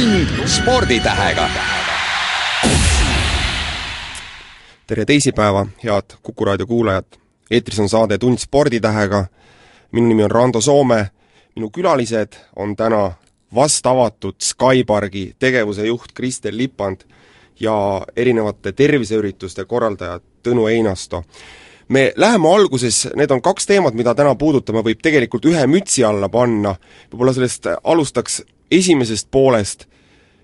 tund sporditähega. tere teisipäeva, head Kuku raadio kuulajad! eetris on saade Tund sporditähega, minu nimi on Rando Soome, minu külalised on täna vast avatud Skypargi tegevuse juht Kristel Lipand ja erinevate terviseürituste korraldajad Tõnu Einasto me läheme alguses, need on kaks teemat, mida täna puudutame, võib tegelikult ühe mütsi alla panna, võib-olla sellest alustaks esimesest poolest,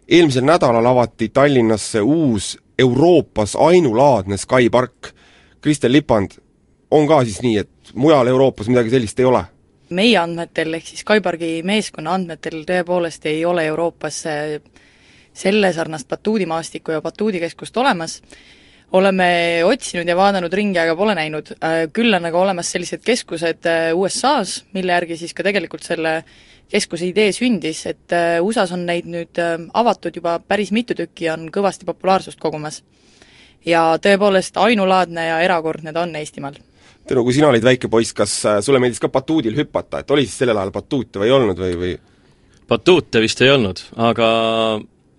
eelmisel nädalal avati Tallinnasse uus Euroopas ainulaadne Sky park. Kristel Lipand, on ka siis nii, et mujal Euroopas midagi sellist ei ole? meie andmetel, ehk siis Skypargi meeskonna andmetel tõepoolest ei ole Euroopas selle sarnast batuudimaastikku ja batuudikeskust olemas, oleme otsinud ja vaadanud ringi, aga pole näinud. Küll on aga olemas sellised keskused äh, USA-s, mille järgi siis ka tegelikult selle keskuse idee sündis, et äh, USA-s on neid nüüd äh, avatud juba päris mitu tükki ja on kõvasti populaarsust kogumas. ja tõepoolest, ainulaadne ja erakordne ta on Eestimaal. Tõnu, kui sina olid väike poiss, kas sulle meeldis ka batuudil hüpata, et oli siis sellel ajal batuute või ei olnud või, või? batuute vist ei olnud, aga,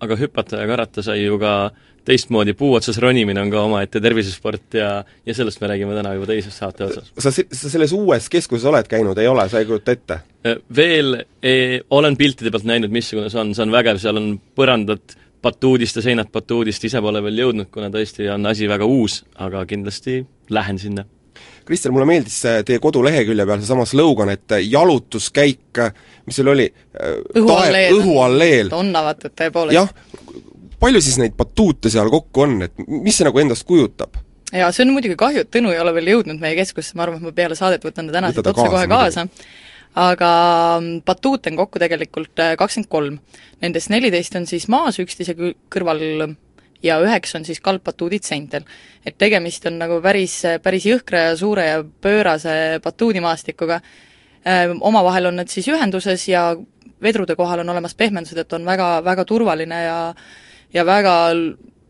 aga hüpata ja karata sai ju ka äh, teistmoodi, puu otsas ronimine on ka omaette tervisesport ja, ja sellest me räägime täna juba teises saate otsas. sa, sa selles uues keskuses oled käinud, ei ole, sa ei kujuta ette? Äh, veel ei, olen piltide pealt näinud, missugune see on, see on vägev, seal on põrandad batuudist ja seinad batuudist, ise pole veel jõudnud, kuna tõesti on asi väga uus, aga kindlasti lähen sinna. Kristel, mulle meeldis teie kodulehekülje peal seesama slogan, et jalutuskäik, mis seal oli? õhualleel. õhualleel. on avatud tõepoolest. jah, palju siis neid batuute seal kokku on, et mis see nagu endast kujutab? jaa, see on muidugi kahju, et Tõnu ei ole veel jõudnud meie keskusse, ma arvan, et ma peale saadet võtan ta täna siit otse kohe kaasa, aga batuute on kokku tegelikult äh, kakskümmend kolm. Nendest neliteist on siis maas üksteise kõrval ja üheksa on siis kaldbatuudid seintel. et tegemist on nagu päris, päris jõhkra ja suure ja pöörase batuudimaastikuga, äh, omavahel on nad siis ühenduses ja vedrude kohal on olemas pehmendused, et on väga, väga turvaline ja ja väga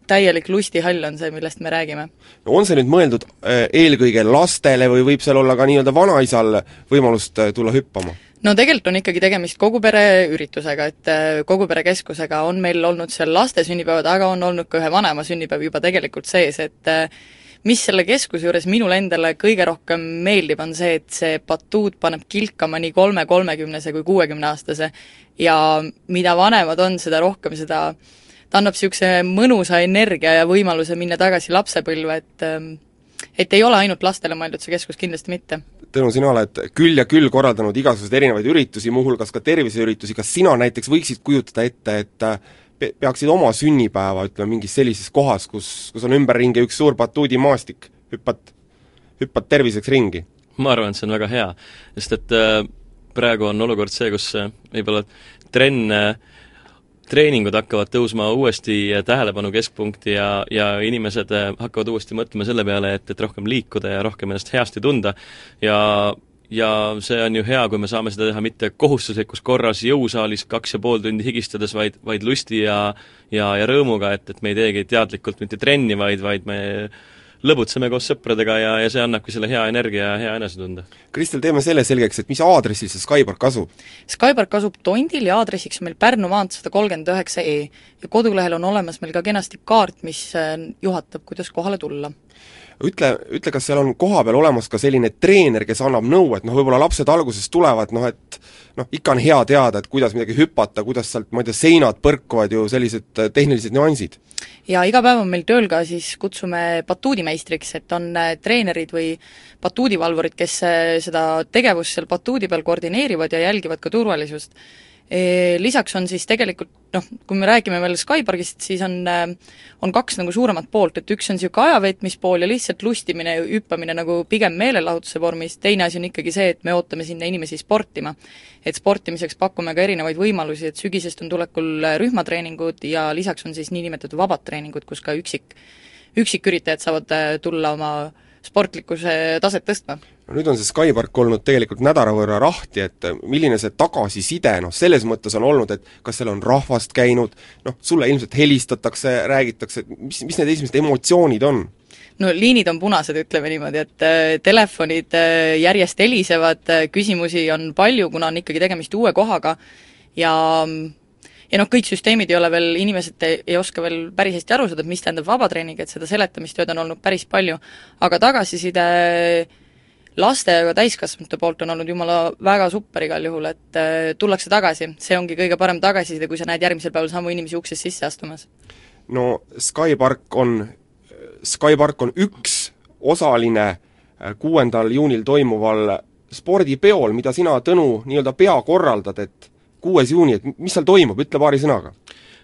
täielik lustihall on see, millest me räägime. no on see nüüd mõeldud äh, eelkõige lastele või võib seal olla ka nii-öelda vanaisal võimalust äh, tulla hüppama? no tegelikult on ikkagi tegemist kogu pere üritusega, et äh, kogu pere keskusega on meil olnud seal laste sünnipäevad, aga on olnud ka ühe vanema sünnipäev juba tegelikult sees, et mis selle keskuse juures minule endale kõige rohkem meeldib, on see, et see batuut paneb kilkama nii kolme, kolmekümnese kui kuuekümneaastase ja mida vanemad on, seda rohkem seda äh, ta annab niisuguse mõnusa energia ja võimaluse minna tagasi lapsepõlve, et ähm, et ei ole ainult lastele mõeldud see keskus, kindlasti mitte. Tõnu, sina oled küll ja küll korraldanud igasuguseid erinevaid üritusi, muuhulgas ka terviseüritusi, kas sina näiteks võiksid kujutada ette, et äh, pe-, peaksid oma sünnipäeva, ütleme, mingis sellises kohas, kus, kus on ümberringi üks suur batuudimaastik, hüppad, hüppad terviseks ringi? ma arvan, et see on väga hea, sest et äh, praegu on olukord see, kus äh, võib-olla trenn äh, treeningud hakkavad tõusma uuesti tähelepanu keskpunkti ja, ja inimesed äh, hakkavad uuesti mõtlema selle peale, et, et rohkem liikuda ja rohkem ennast heasti tunda. Ja ja see on ju hea, kui me saame seda teha mitte kohustuslikus korras jõusaalis kaks ja pool tundi higistades, vaid, vaid lusti ja ja, ja rõõmuga, et, et me ei teegi teadlikult mitte trenni, vaid, vaid me lõbutseme koos sõpradega ja, ja see annabki selle hea energia ja hea enesetunde. Kristel, teeme selle selgeks, et mis aadressil see Skypark asub? Skypark asub Tondil ja aadressiks on meil Pärnu maantee sada kolmkümmend üheksa E. ja kodulehel on olemas meil ka kenasti kaart, mis äh, juhatab, kuidas kohale tulla ütle, ütle, kas seal on kohapeal olemas ka selline treener, kes annab nõu, et noh, võib-olla lapsed alguses tulevad noh, et noh, ikka on hea teada, et kuidas midagi hüpata, kuidas sealt, ma ei tea, seinad põrkuvad ju, sellised äh, tehnilised nüansid. ja iga päev on meil tööl ka siis, kutsume batuudimeistriks, et on äh, treenerid või batuudivalvurid, kes äh, seda tegevust seal batuudi peal koordineerivad ja jälgivad ka turvalisust Lisaks on siis tegelikult noh, kui me räägime veel Skypargist, siis on, on kaks nagu suuremat poolt, et üks on niisugune ajaveetmispool ja lihtsalt lustimine, hüppamine nagu pigem meelelahutuse vormis, teine asi on ikkagi see, et me ootame sinna inimesi sportima. et sportimiseks pakume ka erinevaid võimalusi, et sügisest on tulekul rühmatreeningud ja lisaks on siis niinimetatud vabad treeningud, kus ka üksik, üksiküritajad saavad tulla oma sportlikkuse taset tõstma nüüd on see Skypark olnud tegelikult nädala võrra rahti, et milline see tagasiside noh, selles mõttes on olnud, et kas seal on rahvast käinud, noh, sulle ilmselt helistatakse, räägitakse, et mis, mis need esimesed emotsioonid on? no liinid on punased, ütleme niimoodi, et äh, telefonid äh, järjest helisevad äh,, küsimusi on palju, kuna on ikkagi tegemist uue kohaga ja ja noh, kõik süsteemid ei ole veel, inimesed ei, ei oska veel päris hästi aru saada, et mis tähendab vabatreening, et seda seletamistööd on olnud päris palju, aga tagasiside laste ja ka täiskasvanute poolt on olnud jumala väga super igal juhul, et äh, tullakse tagasi, see ongi kõige parem tagasiside, kui sa näed järgmisel päeval samu inimesi uksest sisse astumas. no Skypark on, Skypark on üks osaline äh, kuuendal juunil toimuval spordipeol, mida sina, Tõnu, nii-öelda peakorraldad, et kuues juuni, et mis seal toimub, ütle paari sõnaga.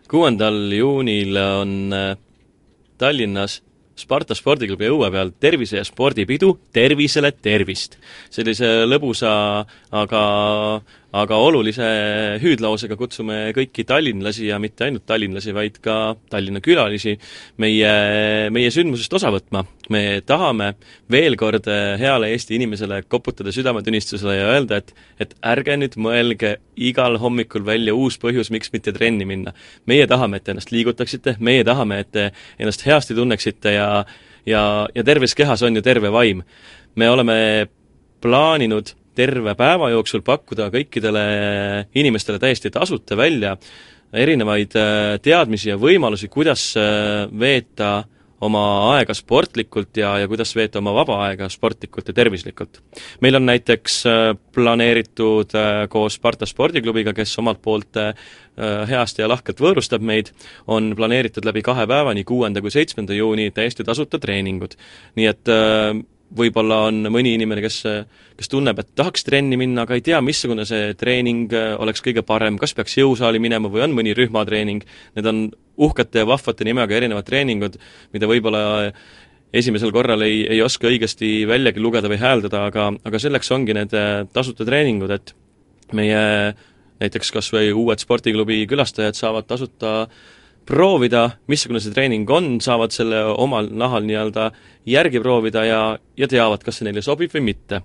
kuuendal juunil on äh, Tallinnas Sparta spordiklubi õue peal tervise- ja spordipidu Tervisele tervist. sellise lõbusa, aga, aga olulise hüüdlausega kutsume kõiki tallinlasi ja mitte ainult tallinlasi, vaid ka Tallinna külalisi meie, meie sündmusest osa võtma. me tahame veel kord heale Eesti inimesele koputada südametunnistusele ja öelda, et et ärge nüüd mõelge igal hommikul välja uus põhjus, miks mitte trenni minna. meie tahame, et te ennast liigutaksite, meie tahame, et te ennast heasti tunneksite ja ja ja, terves kehas on ju terve vaim. me oleme plaaninud terve päeva jooksul pakkuda kõikidele inimestele täiesti tasuta välja erinevaid äh, teadmisi ja võimalusi, kuidas äh, veeta oma aega sportlikult ja, ja kuidas veeta oma vaba aega sportlikult ja tervislikult. meil on näiteks äh, planeeritud koos Sparta spordiklubiga, kes omalt poolt heasti ja lahkelt võõrustab meid, on planeeritud läbi kahe päeva, nii kuuenda kui seitsmenda juuni, täiesti tasuta treeningud. nii et võib-olla on mõni inimene, kes, kes tunneb, et tahaks trenni minna, aga ei tea, missugune see treening äh, oleks kõige parem, kas peaks jõusaali minema või on mõni rühmatreening, need on uhkete ja vahvate nimega erinevad treeningud, mida võib-olla esimesel korral ei, ei oska õigesti väljagi lugeda või hääldada, aga, aga selleks ongi need äh, tasuta treeningud, et meie näiteks kas või uued spordiklubi külastajad saavad tasuta proovida, missugune see treening on, saavad selle omal nahal nii-öelda järgi proovida ja, ja teavad, kas see neile sobib või mitte.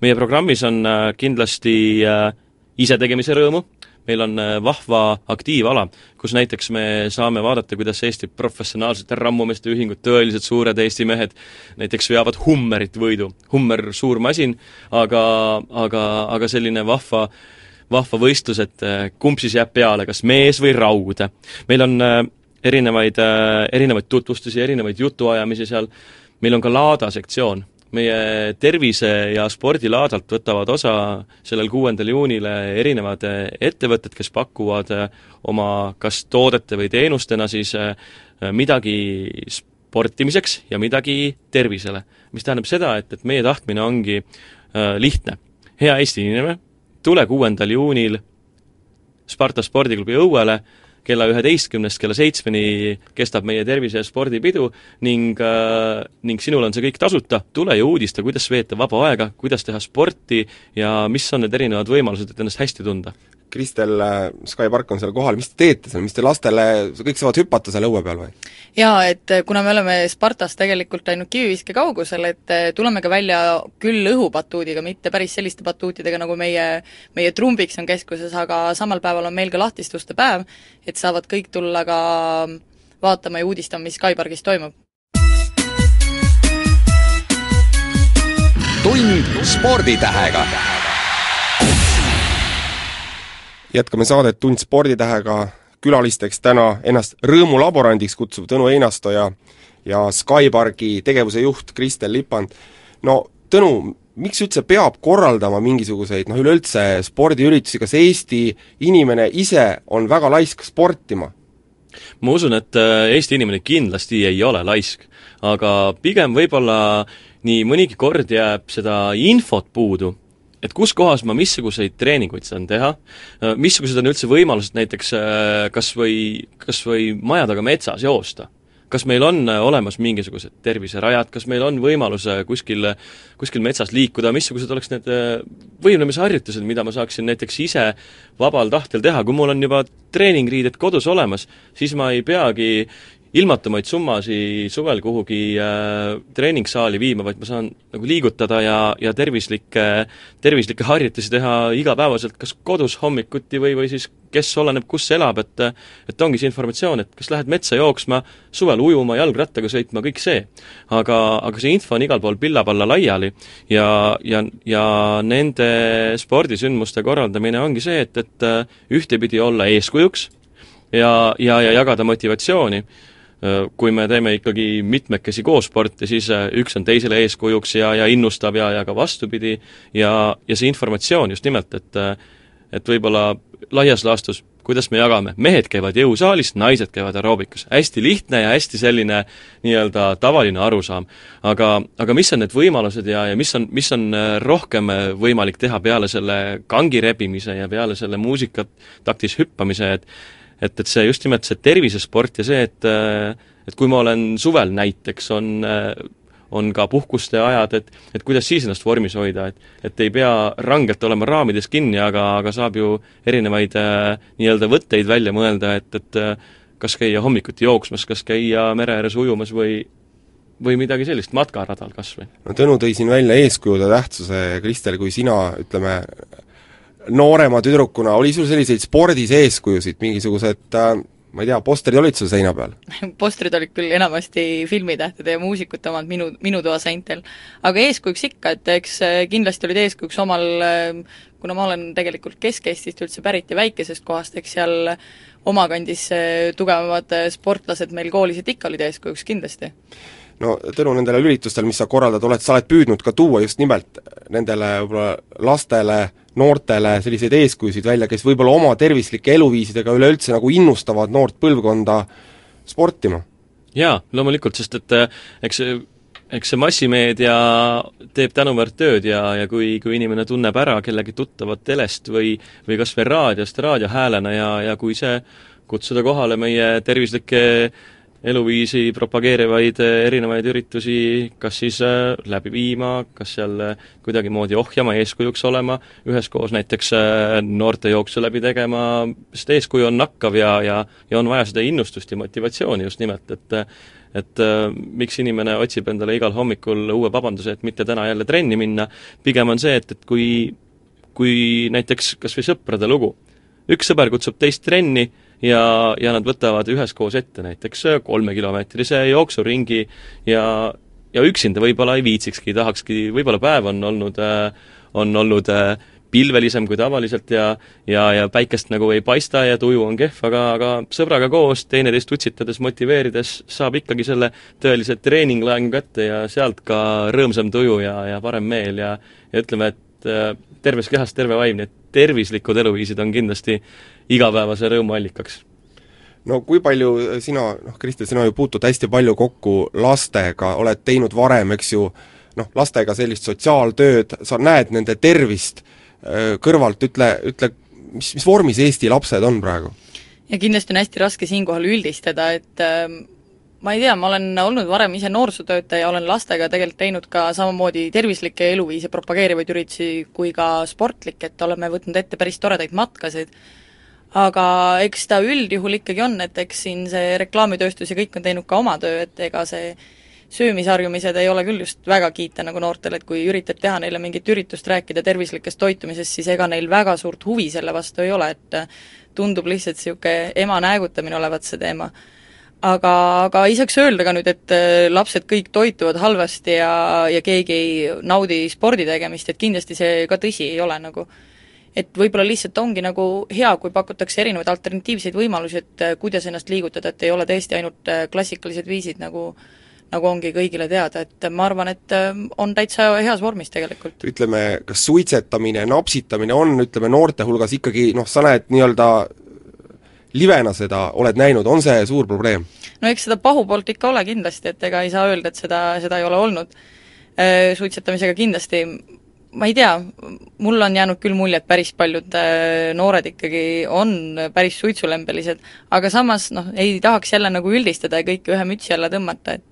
meie programmis on äh, kindlasti äh, isetegemise rõõmu, meil on äh, vahva aktiivala, kus näiteks me saame vaadata, kuidas Eesti professionaalsete rammumeeste ühingud, tõelised suured Eesti mehed, näiteks veavad Hummerit võidu. Hummer, suur masin, aga, aga, aga selline vahva vahva võistlus, et äh, kumb siis jääb peale, kas mees või raud. meil on äh, erinevaid, äh, erinevaid tutvustusi, erinevaid jutuajamisi seal, meil on ka laada sektsioon, meie tervise- ja spordilaadalt võtavad osa sellel kuuendal juunil erinevad ettevõtted, kes pakuvad oma kas toodete või teenustena siis midagi sportimiseks ja midagi tervisele. mis tähendab seda, et, et meie tahtmine ongi lihtne. hea Eesti inimene tule kuuendal juunil Sparta spordiklubi õuele, kella üheteistkümnest kella seitsmeni kestab meie tervise- ja spordipidu ning äh,, ning sinul on see kõik tasuta, tule ja uudista, kuidas veeta vaba aega, kuidas teha sporti ja mis on need erinevad võimalused, et ennast hästi tunda. Kristel, äh, Sky Park on seal kohal, mis te teete seal, mis te lastele, kõik saavad hüpata seal õue peal või? jaa, et äh, kuna me oleme Spartas tegelikult ainult kiviviske kaugusel, et äh, tuleme ka välja küll õhupatuudiga, mitte päris selliste batuutidega, nagu meie, meie trumbiks on keskuses, aga samal päeval on meil ka lahtistuste päev, et saavad kõik tulla ka vaatama ja uudistama, mis Sky Parkis toimub. tund sporditähega jätkame saadet Tund sporditähega, külalisteks täna ennast rõõmulaborandiks kutsuv Tõnu Einasto ja ja Skypargi tegevuse juht Kristel Lipand. no Tõnu, miks üldse peab korraldama mingisuguseid noh, üleüldse spordiüritusi, kas Eesti inimene ise on väga laisk sportima? ma usun, et äh, Eesti inimene kindlasti ei ole laisk, aga pigem võib-olla nii mõnigi kord jääb seda infot puudu et kus kohas ma missuguseid treeninguid saan teha, äh, missugused on üldse võimalused näiteks äh, kas või, kas või maja taga metsas joosta? kas meil on äh, olemas mingisugused terviserajad, kas meil on võimalus kuskil, kuskil metsas liikuda, missugused oleks need võimlemisharjutused, mida ma saaksin näiteks ise vabal tahtel teha, kui mul on juba treeningriided kodus olemas, siis ma ei peagi ilmatumaid summasi suvel kuhugi äh, treeningsaali viima, vaid ma saan nagu liigutada ja, ja tervislikke, tervislikke harjutusi teha igapäevaselt kas kodus hommikuti või, või siis kes oleneb, kus elab, et et ongi see informatsioon, et kas lähed metsa jooksma, suvel ujuma, jalgrattaga sõitma, kõik see. aga, aga see info on igal pool pilla-palla laiali ja, ja, ja nende spordisündmuste korraldamine ongi see, et, et ühtepidi olla eeskujuks, ja, ja, ja jagada motivatsiooni kui me teeme ikkagi mitmekesi koos sporti, siis üks on teisele eeskujuks ja, ja innustab ja, ja ka vastupidi, ja, ja see informatsioon just nimelt, et et võib-olla laias laastus kuidas me jagame, mehed käivad jõusaalis, naised käivad aeroobikas. hästi lihtne ja hästi selline nii-öelda tavaline arusaam. aga, aga mis on need võimalused ja, ja mis on, mis on äh, rohkem äh, võimalik teha peale selle kangi rebimise ja peale selle muusikataktis hüppamise, et et, et see just nimelt see tervisesport ja see, et äh, et kui ma olen suvel näiteks, on on ka puhkuste ajad, et et kuidas siis ennast vormis hoida, et et ei pea rangelt olema raamides kinni, aga, aga saab ju erinevaid äh, nii-öelda võtteid välja mõelda, et, et äh, kas käia hommikuti jooksmas, kas käia mere ääres ujumas või või midagi sellist, matkaradal kas või? no Tõnu tõi siin välja eeskujude tähtsuse, Kristel, kui sina, ütleme, noorema tüdrukuna, oli sul selliseid spordis eeskujusid, mingisugused äh, ma ei tea, postrid olid sul seina peal? postrid olid küll enamasti filmitähtede ja muusikute omad minu, minu toa seintel. aga eeskujuks ikka, et eks äh, kindlasti olid eeskujuks omal, äh, kuna ma olen tegelikult Kesk-Eestist üldse pärit ja väikesest kohast, eks seal omakandis äh, tugevamad sportlased meil koolis, et ikka olid eeskujuks kindlasti no tänu nendele üritustel, mis sa korraldad, oled, sa oled püüdnud ka tuua just nimelt nendele võib-olla lastele, noortele selliseid eeskujusid välja, kes võib-olla oma tervislike eluviisidega üleüldse nagu innustavad noort põlvkonda sportima? jaa, loomulikult, sest et äh, eks eks see massimeedia teeb tänuväärt tööd ja, ja kui, kui inimene tunneb ära kellegi tuttavat telest või või kas või raadiost raadiohäälena ja, ja kui see kutsuda kohale meie tervislikke eluviisi propageerivaid eh, erinevaid üritusi kas siis äh, läbi viima, kas seal äh, kuidagimoodi ohjama, eeskujuks olema, üheskoos näiteks noortejooksu läbi tegema, sest eeskuju on nakkav ja, ja ja on vaja seda innustust ja motivatsiooni just nimelt, et et miks inimene otsib endale igal hommikul uue vabanduse, et mitte täna jälle trenni minna, pigem on see, et, et kui kui näiteks kas või sõprade lugu, üks sõber kutsub teist trenni, ja, ja nad võtavad üheskoos ette näiteks kolmekilomeetrise jooksuringi ja ja üksinda võib-olla ei viitsikski, tahakski, võib-olla päev on olnud, on olnud pilvelisem kui tavaliselt ja ja, ja päikest nagu ei paista ja tuju on kehv, aga, aga sõbraga koos, teineteist utsitades, motiveerides, saab ikkagi selle tõelise treeninglaengu kätte ja sealt ka rõõmsam tuju ja, ja parem meel ja ja ütleme, et terves kehas terve vaim, nii et tervislikud eluviisid on kindlasti igapäevase rõõmu allikaks no kui palju sina, noh Kristel, sina ju puutud hästi palju kokku lastega, oled teinud varem, eks ju, noh, lastega sellist sotsiaaltööd, sa näed nende tervist äh, kõrvalt, ütle, ütle, mis, mis vormis Eesti lapsed on praegu? ja kindlasti on hästi raske siinkohal üldistada, et äh, ma ei tea, ma olen olnud varem ise noorsootöötaja, olen lastega tegelikult teinud ka samamoodi tervislikke eluviise propageerivaid üritusi kui ka sportlikke, et oleme võtnud ette päris toredaid matkasid, aga eks ta üldjuhul ikkagi on, et eks siin see reklaamitööstus ja kõik on teinud ka oma töö, et ega see söömisharjumised ei ole küll just väga kiita nagu noortel, et kui üritad teha neile mingit üritust, rääkida tervislikest toitumisest, siis ega neil väga suurt huvi selle vastu ei ole, et tundub lihtsalt niisugune ema näägutamine olevat see teema aga, aga ei saaks öelda ka nüüd, et äh, lapsed kõik toituvad halvasti ja, ja keegi ei naudi spordi tegemist, et kindlasti see ka tõsi ei ole nagu. Et võib-olla lihtsalt ongi nagu hea, kui pakutakse erinevaid alternatiivseid võimalusi, et äh, kuidas ennast liigutada, et ei ole tõesti ainult äh, klassikalised viisid, nagu nagu ongi kõigile teada, et ma arvan, et on täitsa heas vormis tegelikult. ütleme, kas suitsetamine, napsitamine on, ütleme, noorte hulgas ikkagi noh, sa näed nii-öelda livena seda oled näinud, on see suur probleem? no eks seda pahupoolt ikka ole kindlasti, et ega ei saa öelda, et seda, seda ei ole olnud. Äh, suitsetamisega kindlasti ma ei tea, mulle on jäänud küll mulje, et päris paljud äh, noored ikkagi on päris suitsulembelised, aga samas noh, ei tahaks jälle nagu üldistada ja kõike ühe mütsi alla tõmmata, et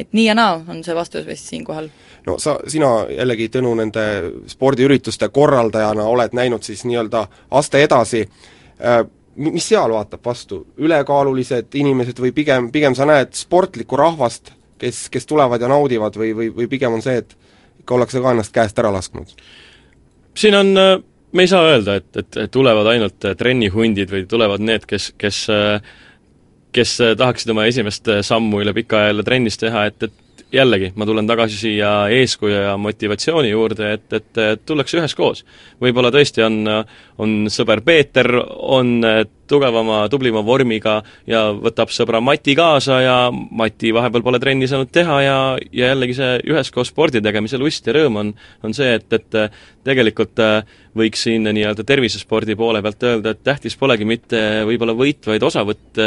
et nii ja naa on see vastus vist siinkohal. no sa, sina jällegi, Tõnu, nende spordiürituste korraldajana oled näinud siis nii-öelda aste edasi äh,, mis seal vaatab vastu, ülekaalulised inimesed või pigem, pigem sa näed sportlikku rahvast, kes, kes tulevad ja naudivad või, või, või pigem on see, et ikka ollakse ka ennast käest ära lasknud? siin on, me ei saa öelda, et, et, et tulevad ainult trennihundid või tulevad need, kes, kes kes tahaksid oma esimest sammu üle pika aja jälle trennis teha, et, et jällegi, ma tulen tagasi siia eeskuju ja motivatsiooni juurde, et, et tullakse üheskoos. võib-olla tõesti on, on sõber Peeter, on tugevama, tublima vormiga ja võtab sõbra Mati kaasa ja Mati vahepeal pole trenni saanud teha ja, ja jällegi see üheskoos spordi tegemise lust ja rõõm on, on see, et, et tegelikult võiks siin nii-öelda tervisespordi poole pealt öelda, et tähtis polegi mitte võib-olla võit, vaid osavõtt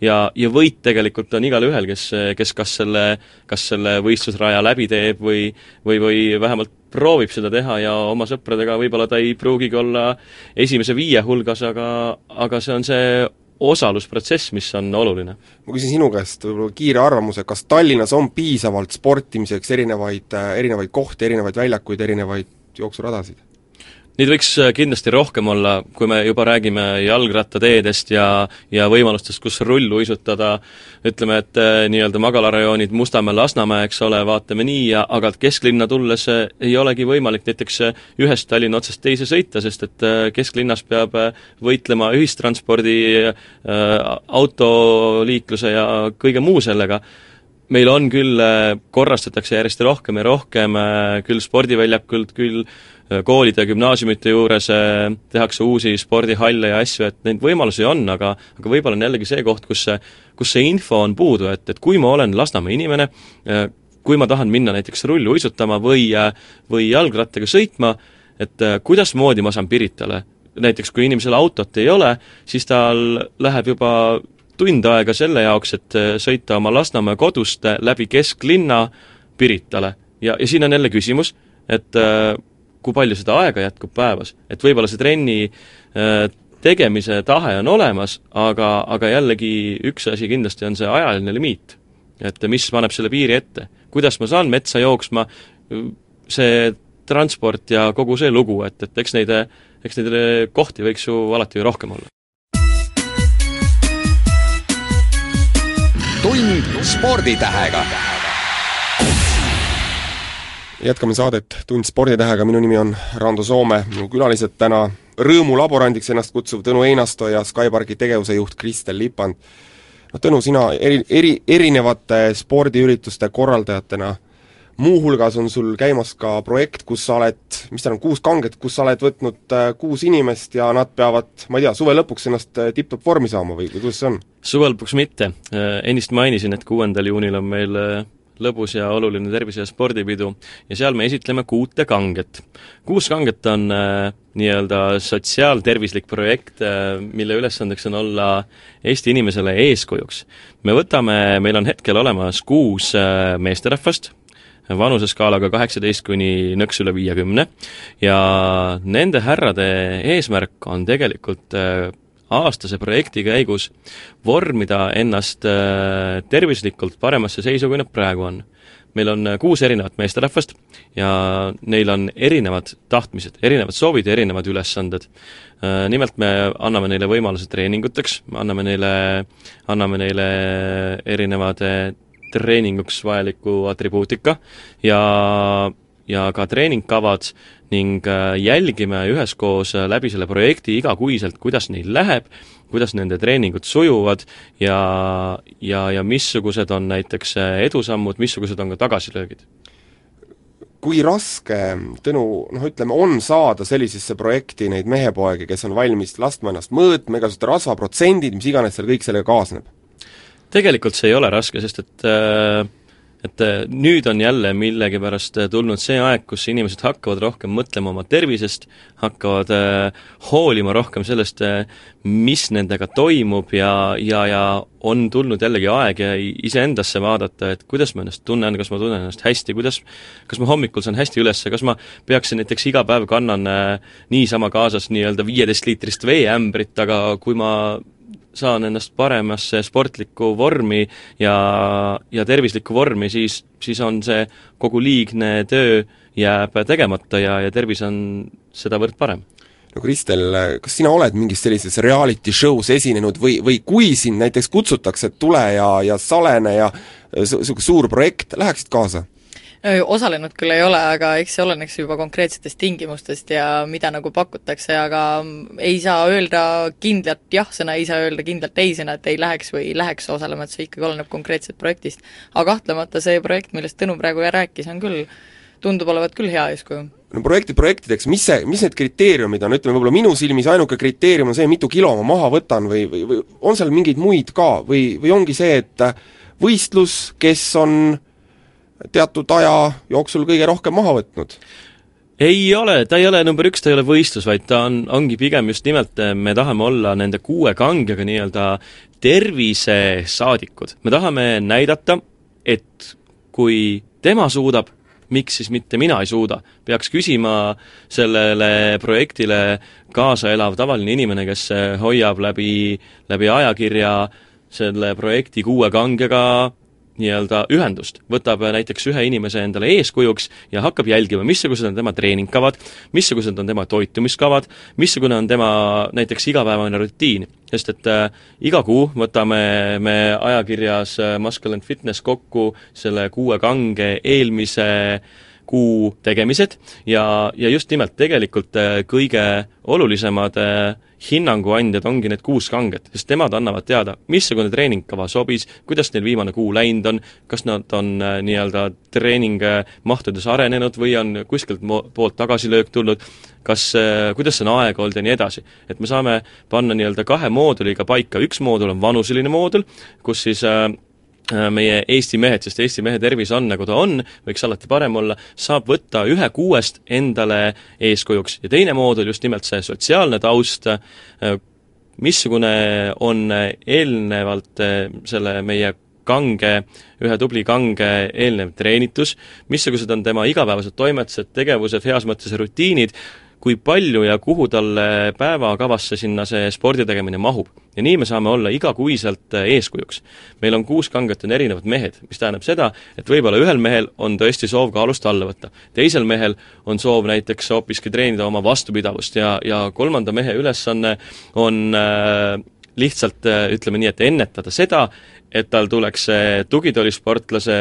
ja, ja võit tegelikult on igal ühel, kes, kes kas selle, kas selle võistlusraja läbi teeb või või, või vähemalt proovib seda teha ja oma sõpradega võib-olla ta ei pruugigi olla esimese viie hulgas, aga, aga see on see osalusprotsess, mis on oluline. ma küsin sinu käest võib-olla kiire arvamuse, kas Tallinnas on piisavalt sportimiseks erinevaid, erinevaid kohti, erinevaid väljakuid, erinevaid jooksuradasid? Neid võiks äh, kindlasti rohkem olla, kui me juba räägime jalgrattateedest ja, ja võimalustest, kus rulluisutada, ütleme, et äh, nii-öelda magalarajoonid Mustamäe, Lasnamäe, eks ole, vaatame nii ja aga kesklinna tulles äh, ei olegi võimalik näiteks ühest Tallinna otsast teise sõita, sest et kesklinnas peab võitlema ühistranspordi, autoliikluse ja kõige muu sellega. Meil on küll, korrastatakse järjest rohkem ja rohkem küll spordiväljakult, küll koolide ja gümnaasiumite juures äh, tehakse uusi spordihalle ja asju, et neid võimalusi on, aga aga võib-olla on jällegi see koht, kus see, kus see info on puudu, et, et kui ma olen Lasnamäe inimene, äh, kui ma tahan minna näiteks rulluisutama või, või jalgrattaga sõitma, et kuidasmoodi ma saan Piritale, näiteks kui inimesel autot ei ole, siis tal läheb juba tund aega selle jaoks, et sõita oma Lasnamäe kodust läbi kesklinna Piritale. ja, ja siin on jälle küsimus, et kui palju seda aega jätkub päevas, et võib-olla see trenni äh, tegemise tahe on olemas, aga, aga jällegi üks asi kindlasti on see ajaline limiit. et mis paneb selle piiri ette. kuidas ma saan metsa jooksma, see transport ja kogu see lugu, et, et eks neid, eks neid kohti võiks ju alati rohkem olla. tund sporditähega jätkame saadet Tund sporditähega, minu nimi on Rando Soome, minu külalised täna rõõmulaborandiks ennast kutsuv Tõnu Einasto ja Skyparki tegevuse juht Kristel Lipand. noh, Tõnu, sina eri, eri, erinevate spordiürituste korraldajatena, muuhulgas on sul käimas ka projekt, kus sa oled, mis ta on, kuus kanget, kus sa oled võtnud äh, kuus inimest ja nad peavad, ma ei tea, suve lõpuks ennast äh, tipp-topp vormi saama või, või kuidas see on? suve lõpuks mitte, äh, ennist mainisin, et kuuendal juunil on meil lõbus ja oluline tervise- ja spordipidu ja seal me esitleme kuute kanget. kuus kanget on äh, nii-öelda sotsiaaltervislik projekt äh,, mille ülesandeks on olla Eesti inimesele eeskujuks. me võtame, meil on hetkel olemas kuus äh, meesterahvast, vanuseskaalaga kaheksateist kuni nõks üle viiekümne ja nende härrade eesmärk on tegelikult äh, aastase projekti käigus vormida ennast äh, tervislikult paremasse seisu, kui nad praegu on. meil on äh, kuus erinevat meesterahvast ja neil on erinevad tahtmised, erinevad soovid ja erinevad ülesanded. Äh, nimelt me anname neile võimaluse treeninguteks, me anname neile, anname neile erinevad treeninguks vajaliku atribuutika ja ja ka treeningkavad ning äh, jälgime üheskoos äh, läbi selle projekti igakuiselt, kuidas neil läheb, kuidas nende treeningud sujuvad ja, ja, ja missugused on näiteks äh, edusammud, missugused on ka tagasilöögid kui raske, Tõnu, noh ütleme, on saada sellisesse projekti neid mehepoegi, kes on valmis laskma ennast mõõtma, igasugused rasvaprotsendid, mis iganes seal kõik sellega kaasneb? tegelikult see ei ole raske, sest et äh, et äh, nüüd on jälle millegipärast äh, tulnud see aeg, kus inimesed hakkavad rohkem mõtlema oma tervisest, hakkavad äh, hoolima rohkem sellest, mis nendega toimub ja, ja, ja on tulnud jällegi aeg iseendasse vaadata, et kuidas ma ennast tunnen, kas ma tunnen ennast hästi, kuidas kas ma hommikul saan hästi üles, kas ma peaksin näiteks iga päev kannan niisama kaasas nii-öelda viieteistliitrist veeämbrit, aga kui ma saan ennast paremasse sportlikku vormi ja, ja tervislikku vormi, siis, siis on see kogu liigne töö jääb tegemata ja, ja tervis on sedavõrd parem no Kristel, kas sina oled mingis sellises reality show's esinenud või, või kui sind näiteks kutsutakse, et tule ja, ja salene ja niisugune suur projekt, läheksid kaasa? Osalenud küll ei ole, aga eks see oleneks juba konkreetsetest tingimustest ja mida nagu pakutakse, aga ei saa öelda kindlat jah-sõna, ei saa öelda kindlat ei-sõna, et ei läheks või ei läheks osalema, et see ikkagi oleneb konkreetsest projektist. aga kahtlemata see projekt, millest Tõnu praegu rääkis, on küll tundub olevat küll hea eeskuju no projekti projektideks, mis see, mis need kriteeriumid on, ütleme võib-olla minu silmis ainuke kriteerium on see, mitu kilo ma maha võtan või, või, või on seal mingeid muid ka või, või ongi see, et võistlus, kes on teatud aja jooksul kõige rohkem maha võtnud? ei ole, ta ei ole number üks, ta ei ole võistlus, vaid ta on, ongi pigem just nimelt, me tahame olla nende kuue kangega nii-öelda tervisesaadikud. me tahame näidata, et kui tema suudab, miks siis mitte mina ei suuda? peaks küsima sellele projektile kaasa elav tavaline inimene, kes hoiab läbi, läbi ajakirja selle projekti kuue kangega nii-öelda ühendust, võtab näiteks ühe inimese endale eeskujuks ja hakkab jälgima, missugused on tema treeningkavad, missugused on tema toitumiskavad, missugune on tema näiteks igapäevane rutiin. sest et äh, iga kuu võtame me ajakirjas äh, Muscle and Fitness kokku selle kuue kange eelmise äh, kuu tegemised ja, ja just nimelt tegelikult äh, kõige olulisemad äh, hinnanguandjad ongi need kuus kanget, sest nemad annavad teada, missugune treeningkava sobis, kuidas neil viimane kuu läinud on, kas nad on äh, nii-öelda treeningmahtudes arenenud või on kuskilt poolt tagasilöök tulnud, kas, kuidas on aega olnud ja nii edasi. et me saame panna nii-öelda kahe mooduliga paika, üks moodul on vanuseline moodul, kus siis Äh, meie Eesti mehed, sest Eesti mehe tervis on, nagu ta on, võiks alati parem olla, saab võtta ühe kuuest endale eeskujuks. Ja teine moodul just nimelt see sotsiaalne taust, äh, missugune on eelnevalt äh, selle meie kange, ühe tubli kange eelnev treenitus, missugused on tema igapäevased toimetused, tegevused, heas mõttes rutiinid, kui palju ja kuhu talle päevakavasse sinna see spordi tegemine mahub. ja nii me saame olla igakuiselt äh, eeskujuks. meil on kuus kanget, on erinevad mehed, mis tähendab seda, et võib-olla ühel mehel on tõesti soov kaalust alla võtta. teisel mehel on soov näiteks hoopiski treenida oma vastupidavust ja, ja kolmanda mehe ülesanne on äh, lihtsalt äh, ütleme nii, et ennetada seda, et tal tuleks see tugitoolisportlase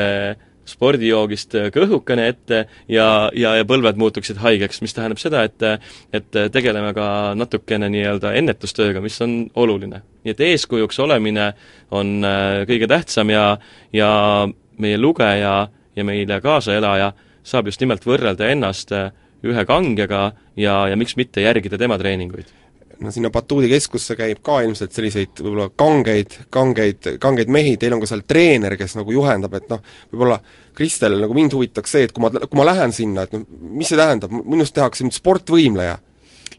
spordijoogist kõhukene ette ja, ja, ja põlved muutuksid haigeks, mis tähendab seda, et et tegeleme ka natukene nii-öelda ennetustööga, mis on oluline. nii et eeskujuks olemine on äh, kõige tähtsam ja, ja meie lugeja ja meile kaasaelaja saab just nimelt võrrelda ennast äh, ühe kangega ja, ja miks mitte järgida tema treeninguid no sinna batuudi keskusse käib ka ilmselt selliseid võib-olla kangeid, kangeid, kangeid mehi, teil on ka seal treener, kes nagu juhendab, et noh, võib-olla Kristel, nagu mind huvitaks see, et kui ma, kui ma lähen sinna, et noh, mis see tähendab, minust tehakse nüüd sportvõimleja?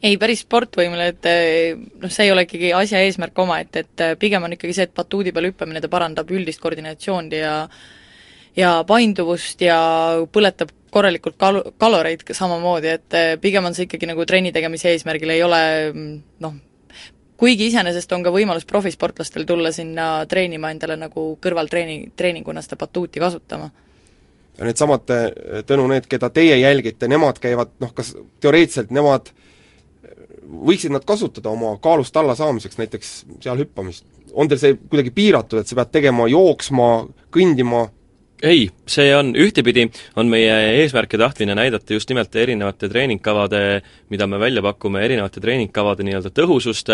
ei, päris sportvõimleja, et noh, see ei ole ikkagi asja eesmärk omaette, et pigem on ikkagi see, et batuudi peal hüppamine, ta parandab üldist koordinatsiooni ja ja painduvust ja põletab korralikult kal-, kaloreid ka samamoodi, et eh, pigem on see ikkagi nagu trenni tegemise eesmärgil, ei ole mm, noh, kuigi iseenesest on ka võimalus profisportlastel tulla sinna treenima endale nagu kõrvaltreeni, treeninguna seda batuuti kasutama. ja needsamad, Tõnu, need, keda teie jälgite, nemad käivad noh, kas teoreetiliselt nemad võiksid nad kasutada oma kaalust alla saamiseks näiteks seal hüppamist? on teil see kuidagi piiratud, et sa pead tegema, jooksma, kõndima ei, see on, ühtepidi on meie eesmärk ja tahtmine näidata just nimelt erinevate treeningkavade, mida me välja pakume, erinevate treeningkavade nii-öelda tõhusust,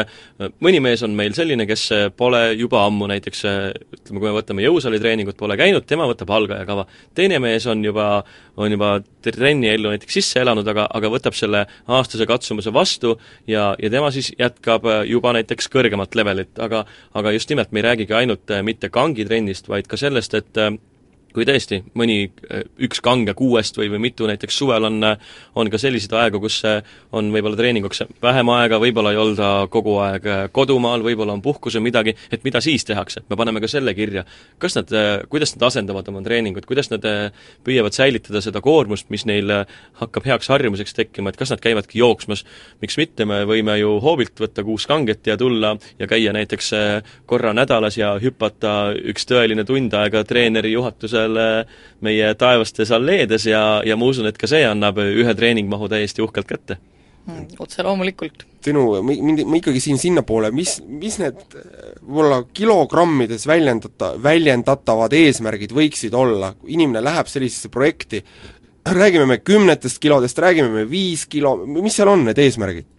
mõni mees on meil selline, kes pole juba ammu näiteks ütleme, kui me võtame jõusaalitreeningut, pole käinud, tema võtab algaja kava. teine mees on juba, on juba trenni ellu näiteks sisse elanud, aga, aga võtab selle aastase katsumuse vastu ja, ja tema siis jätkab juba näiteks kõrgemat levelit, aga aga just nimelt me ei räägigi ainult mitte kangitrennist, vaid ka sellest, et kui tõesti mõni, äh, üks kange kuuest või, või mitu näiteks suvel on, äh, on ka selliseid aegu, kus äh, on võib-olla treeninguks vähem aega, võib-olla ei olda kogu aeg kodumaal, võib-olla on puhkus või midagi, et mida siis tehakse, me paneme ka selle kirja. kas nad, kuidas nad asendavad oma treeningut, kuidas nad püüavad säilitada seda koormust, mis neil hakkab heaks harjumuseks tekkima, et kas nad käivadki jooksmas, miks mitte, me võime ju hoovilt võtta kuus kanget ja tulla ja käia näiteks korra nädalas ja hüpata üks tõeline tund aega treeneri juhatuse seal meie taevastes alleedes ja, ja ma usun, et ka see annab ühe treeningmahu täiesti uhkelt kätte mm,. otse loomulikult. Tõnu, mind, ma ikkagi siin sinnapoole, mis, mis need võib-olla kilogrammides väljendata, väljendatavad eesmärgid võiksid olla, kui inimene läheb sellisesse projekti, räägime me kümnetest kilodest, räägime me viis kilo, mis seal on need eesmärgid?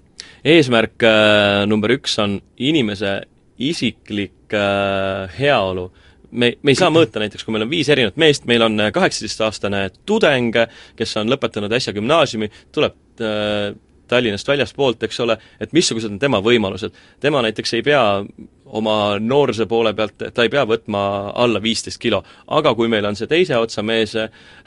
eesmärk äh, number üks on inimese isiklik äh, heaolu me, me ei saa mõõta näiteks, kui meil on viis erinevat meest, meil on kaheksateistaastane tudeng, kes on lõpetanud äsja gümnaasiumi, tuleb äh, Tallinnast väljaspoolt, eks ole, et missugused on tema võimalused. tema näiteks ei pea oma noorsuse poole pealt, ta ei pea võtma alla viisteist kilo. aga kui meil on see teise otsa mees,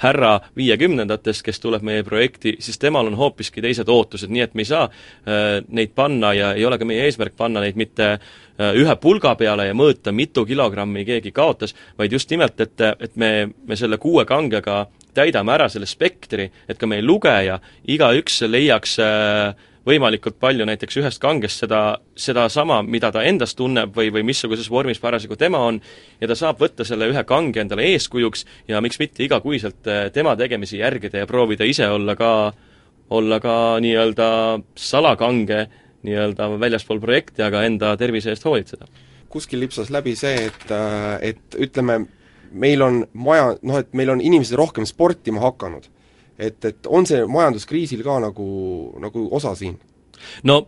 härra viiekümnendatest, kes tuleb meie projekti, siis temal on hoopiski teised ootused, nii et me ei saa äh, neid panna ja ei ole ka meie eesmärk panna neid mitte äh, ühe pulga peale ja mõõta, mitu kilogrammi keegi kaotas, vaid just nimelt, et, et me, me selle kuue kangega täidame ära selle spektri, et ka meie lugeja, igaüks leiaks äh, võimalikult palju näiteks ühest kangest seda, sedasama, mida ta endas tunneb või, või missuguses vormis parasjagu tema on, ja ta saab võtta selle ühe kange endale eeskujuks ja miks mitte igakuiselt äh, tema tegemisi järgida ja proovida ise olla ka, olla ka nii-öelda salakange nii-öelda väljaspool projekti, aga enda tervise eest hoolitseda. kuskil lipsas läbi see, et, äh, et ütleme, meil on maja, noh et meil on inimesed rohkem sportima hakanud et, et on see majanduskriisil ka nagu, nagu osa siin? no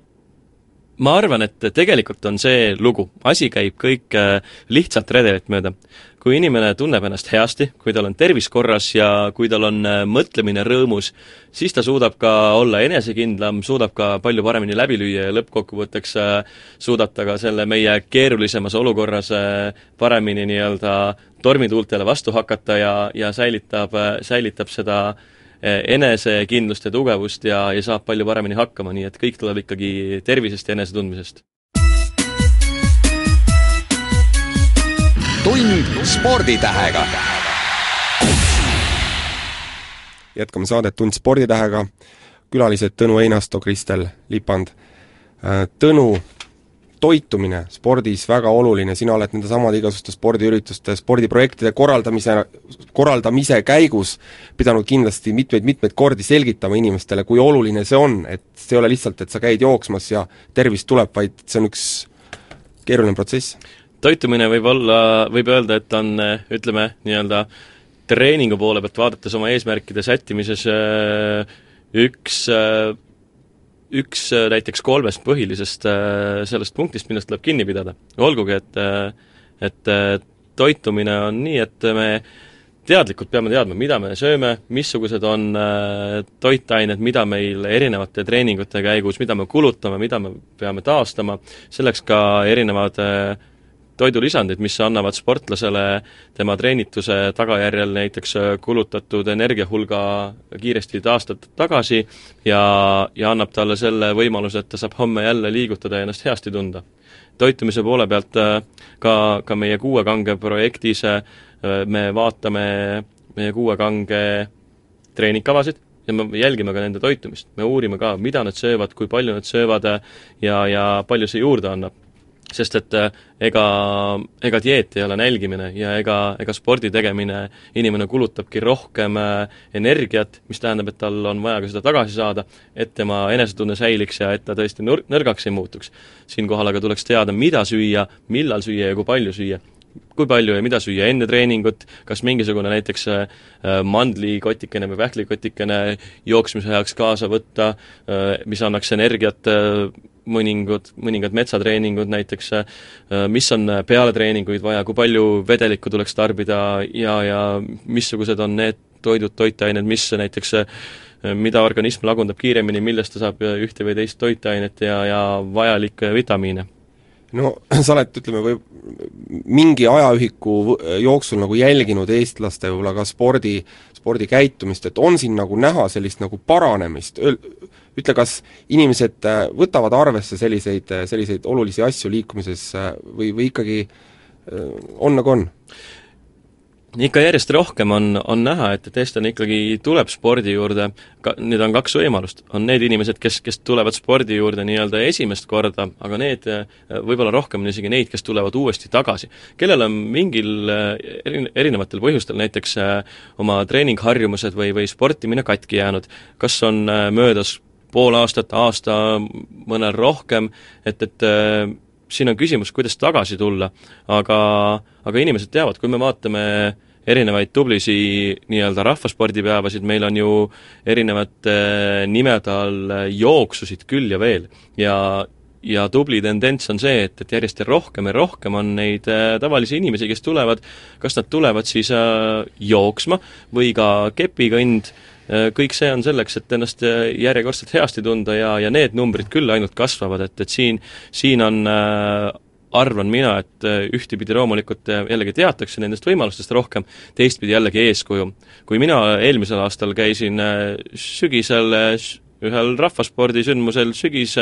ma arvan, et tegelikult on see lugu, asi käib kõik äh, lihtsalt redelit mööda. kui inimene tunneb ennast heasti, kui tal on tervis korras ja kui tal on äh, mõtlemine rõõmus, siis ta suudab ka olla enesekindlam, suudab ka palju paremini läbi lüüa ja lõppkokkuvõtteks äh, suudab ta ka selle meie keerulisemas olukorras paremini nii-öelda tormituultele vastu hakata ja, ja säilitab, säilitab seda Eh, enesekindlust ja tugevust ja, ja saab palju paremini hakkama, nii et kõik tuleb ikkagi tervisest ja enesetundmisest. tund sporditähega. jätkame saadet Tund sporditähega, külalised Tõnu Einasto, Kristel Lipand. Äh, Tõnu, toitumine spordis väga oluline, sina oled nendesamade igasuguste spordiürituste, spordiprojektide korraldamise, korraldamise käigus pidanud kindlasti mitmeid-mitmeid kordi selgitama inimestele, kui oluline see on, et see ei ole lihtsalt, et sa käid jooksmas ja tervis tuleb, vaid see on üks keeruline protsess. toitumine võib olla, võib öelda, et on ütleme, nii-öelda treeningu poole pealt vaadates oma eesmärkide sättimises äh, üks äh, üks äh, näiteks kolmest põhilisest äh, sellest punktist, millest tuleb kinni pidada. olgugi, et äh, et toitumine on nii, et me teadlikult peame teadma, mida me sööme, missugused on toitained, mida meil erinevate treeningute käigus, mida me kulutame, mida me peame taastama, selleks ka erinevad toidulisandid, mis annavad sportlasele tema treenituse tagajärjel näiteks äh, kulutatud energiahulga kiiresti taastatud tagasi ja, ja annab talle selle võimaluse, et ta saab homme jälle liigutada ja ennast heasti tunda. toitumise poole pealt äh, ka, ka meie kuue kange projektis äh, me vaatame meie kuue kange treeningkavasid ja me jälgime ka nende toitumist, me uurime ka, mida nad söövad, kui palju nad söövad ja, ja palju see juurde annab sest et äh, ega, ega dieet ei ole nälgimine ja ega, ega spordi tegemine, inimene kulutabki rohkem äh, energiat, mis tähendab, et tal on vaja ka seda tagasi saada, et tema enesetunne säiliks ja et ta tõesti nõr-, nõrgaks ei muutuks. siinkohal aga tuleks teada, mida süüa, millal süüa ja kui palju süüa kui palju ja mida süüa enne treeningut, kas mingisugune näiteks äh, mandlikotikene või pähklikotikene jooksmise ajaks kaasa võtta, mis annaks energiat mõningad, mõningad metsatreeningud näiteks, äh, mis on peale treeninguid vaja, kui palju vedelikku tuleks tarbida ja, ja missugused on need toidud, toitained, mis näiteks äh, mida organism lagundab kiiremini, millest ta saab ühte või teist toitainet ja, ja vajalikke vitamiine no sa oled, ütleme, või mingi ajaühiku jooksul nagu jälginud eestlaste võib-olla ka spordi, spordikäitumist, et on siin nagu näha sellist nagu paranemist, ütle, kas inimesed äh, võtavad arvesse selliseid, selliseid olulisi asju liikumises äh, või, või ikkagi äh, on nagu on? Ikka järjest rohkem on, on näha, et, et eestlane ikkagi tuleb spordi juurde, ka, nüüd on kaks võimalust. on need inimesed, kes, kes tulevad spordi juurde nii-öelda esimest korda, aga need, võib-olla rohkem on isegi neid, kes tulevad uuesti tagasi. kellel on mingil eri, erinevatel põhjustel näiteks oma treeningharjumused või, või sportimine katki jäänud, kas on möödas pool aastat, aasta, mõnel rohkem, et, et siin on küsimus, kuidas tagasi tulla, aga, aga inimesed teavad, kui me vaatame erinevaid tublisi nii-öelda rahvaspordipäevasid, meil on ju erinevate nimede all jooksusid küll ja veel. ja ja tubli tendents on see, et, et järjest rohkem ja rohkem on neid äh, tavalisi inimesi, kes tulevad, kas nad tulevad siis äh, jooksma või ka kepikõnd äh,, kõik see on selleks, et ennast äh, järjekordselt heasti tunda ja, ja need numbrid küll ainult kasvavad, et, et siin, siin on äh, arvan mina, et äh, ühtepidi loomulikult äh, jällegi teatakse nendest võimalustest rohkem, teistpidi jällegi eeskuju. kui mina eelmisel aastal käisin sügisel ühel rahvaspordisündmusel sügis,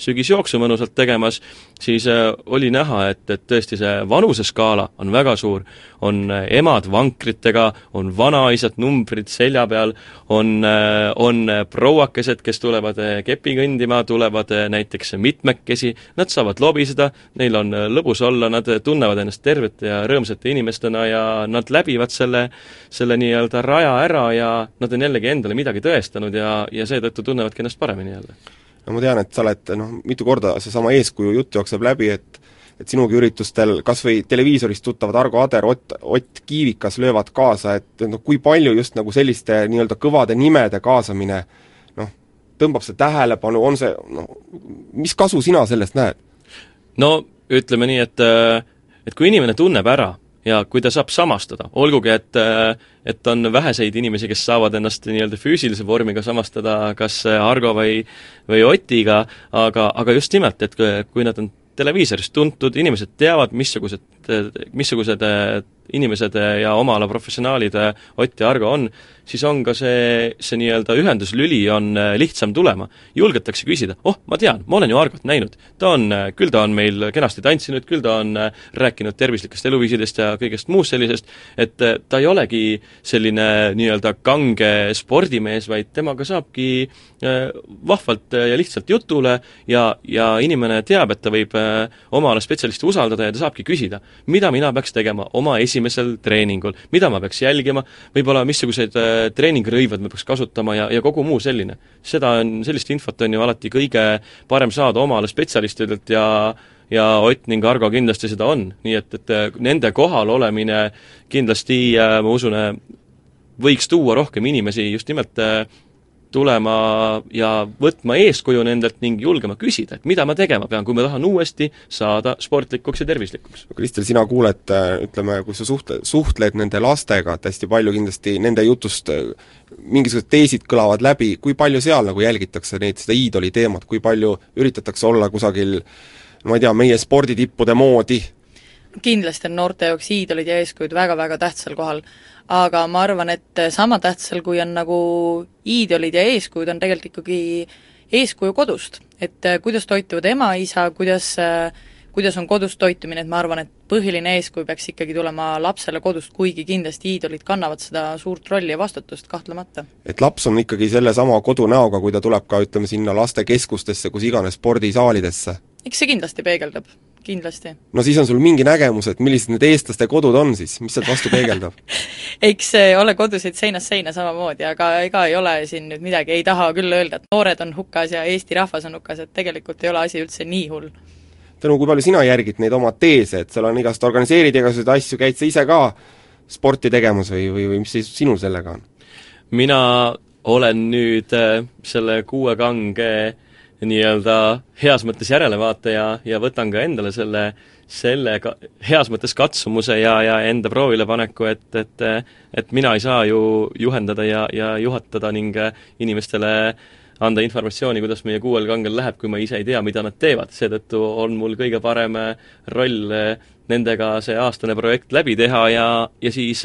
sügisjooksu mõnusalt tegemas, siis äh, oli näha, et, et tõesti see vanuseskaala on väga suur. on äh, emad vankritega, on vanaisad numbrid selja peal, on, äh, on prouakesed, kes tulevad kepi kõndima, tulevad näiteks mitmekesi, nad saavad lobiseda, neil on lõbus olla, nad tunnevad ennast tervete ja rõõmsate inimestena ja nad läbivad selle, selle nii-öelda raja ära ja nad on jällegi endale midagi tõestanud ja, ja seetõttu tunnevadki ennast paremini jälle no ma tean, et sa oled noh, mitu korda seesama eeskuju jutt jookseb läbi, et et sinugi üritustel kas või televiisorist tuttavad Argo Ader, Ott, Ott Kiivikas löövad kaasa, et noh, kui palju just nagu selliste nii-öelda kõvade nimede kaasamine noh, tõmbab see tähelepanu, on see noh, mis kasu sina sellest näed? no ütleme nii, et et kui inimene tunneb ära ja kui ta saab samastada, olgugi et et on väheseid inimesi, kes saavad ennast nii-öelda füüsilise vormiga samastada kas Argo või või Otiga, aga, aga just nimelt, et kui nad on televiisorist tuntud, inimesed teavad, missugused, missugused inimesed ja oma ala professionaalid Ott ja Argo on, siis on ka see, see nii-öelda ühenduslüli on äh, lihtsam tulema. julgetakse küsida, oh, ma tean, ma olen ju Argot näinud. ta on, küll ta on meil kenasti tantsinud, küll ta on rääkinud tervislikest eluviisidest ja kõigest muust sellisest, et ta ei olegi selline nii-öelda kange spordimees, vaid temaga saabki vahvalt ja lihtsalt jutule ja, ja inimene teab, et ta võib oma ala spetsialisti usaldada ja ta saabki küsida, mida mina peaks tegema oma esimesel treeningul, mida ma peaks jälgima, võib-olla missuguseid treeningrõivad me peaks kasutama ja, ja kogu muu selline. seda on, sellist infot on ju alati kõige parem saada omale spetsialistidelt ja ja Ott ning Argo kindlasti seda on, nii et, et nende kohal olemine kindlasti äh, ma usun, äh, võiks tuua rohkem inimesi just nimelt äh, tulema ja võtma eeskuju nendelt ning julgema küsida, et mida ma tegema pean, kui ma tahan uuesti saada sportlikuks ja tervislikuks. Kristel, sina kuuled, ütleme, kui sa suhtle, suhtled nende lastega, et hästi palju kindlasti nende jutust mingisugused teesid kõlavad läbi, kui palju seal nagu jälgitakse neid, seda iidoli teemat, kui palju üritatakse olla kusagil ma ei tea, meie sporditippude moodi? kindlasti on noorte jaoks iidolid ja eeskujud väga-väga tähtsal kohal aga ma arvan, et sama tähtsal, kui on nagu iidolid ja eeskujud, on tegelikult ikkagi eeskuju kodust. et äh, kuidas toituvad ema-isa, kuidas kuidas on kodus toitumine, et ma arvan, et põhiline eeskuju peaks ikkagi tulema lapsele kodust, kuigi kindlasti iidolid kannavad seda suurt rolli ja vastutust kahtlemata. et laps on ikkagi sellesama kodunäoga, kui ta tuleb ka ütleme sinna lastekeskustesse, kus iganes spordisaalidesse? eks see kindlasti peegeldab kindlasti. no siis on sul mingi nägemus, et millised need eestlaste kodud on siis, mis sealt vastu peegeldab eks ole kodusid seinast seina samamoodi, aga ega ei ole siin nüüd midagi, ei taha küll öelda, et noored on hukas ja Eesti rahvas on hukas, et tegelikult ei ole asi üldse nii hull. Tõnu, kui palju sina järgid neid oma teese, et seal on igast, organiseerid igasuguseid asju, käid sa ise ka sporti tegemas või, või, või mis seis sinul sellega on? mina olen nüüd äh, selle kuue kange äh, nii-öelda heas mõttes järelevaataja ja võtan ka endale selle, selle ka, heas mõttes katsumuse ja, ja enda proovilepaneku, et, et et mina ei saa ju juhendada ja, ja juhatada ning inimestele anda informatsiooni, kuidas meie kuuel kangel läheb, kui ma ise ei tea, mida nad teevad, seetõttu on mul kõige parem roll nendega see aastane projekt läbi teha ja, ja siis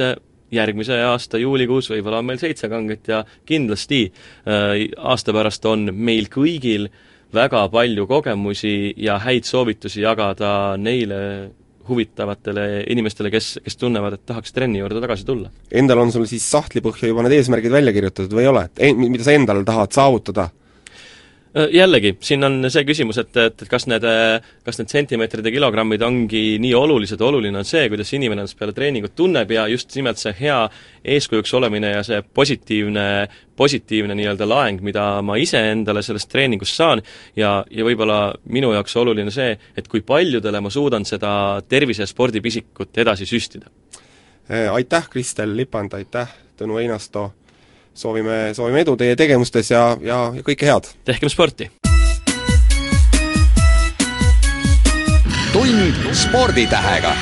järgmise aasta juulikuus võib-olla on meil seitse kanget ja kindlasti äh, aasta pärast on meil kõigil väga palju kogemusi ja häid soovitusi jagada neile huvitavatele inimestele, kes, kes tunnevad, et tahaks trenni juurde tagasi tulla. Endal on sul siis sahtlipõhja juba need eesmärgid välja kirjutatud või ei ole, et mida sa endal tahad saavutada? Äh, jällegi, siin on see küsimus, et, et, et kas need, kas need sentimeetrid ja kilogrammid ongi nii olulised, oluline on see, kuidas inimene ennast peale treeningut tunneb ja just nimelt see hea eeskujuks olemine ja see positiivne, positiivne nii-öelda laeng, mida ma ise endale sellest treeningust saan ja, ja võib-olla minu jaoks oluline see, et kui paljudele ma suudan seda tervise- ja spordipisikut edasi süstida. Äh, aitäh, Kristel Lipand, aitäh, Tõnu Einasto! soovime, soovime edu teie tegevustes ja, ja, ja kõike head! tehkem sporti! tund sporditähega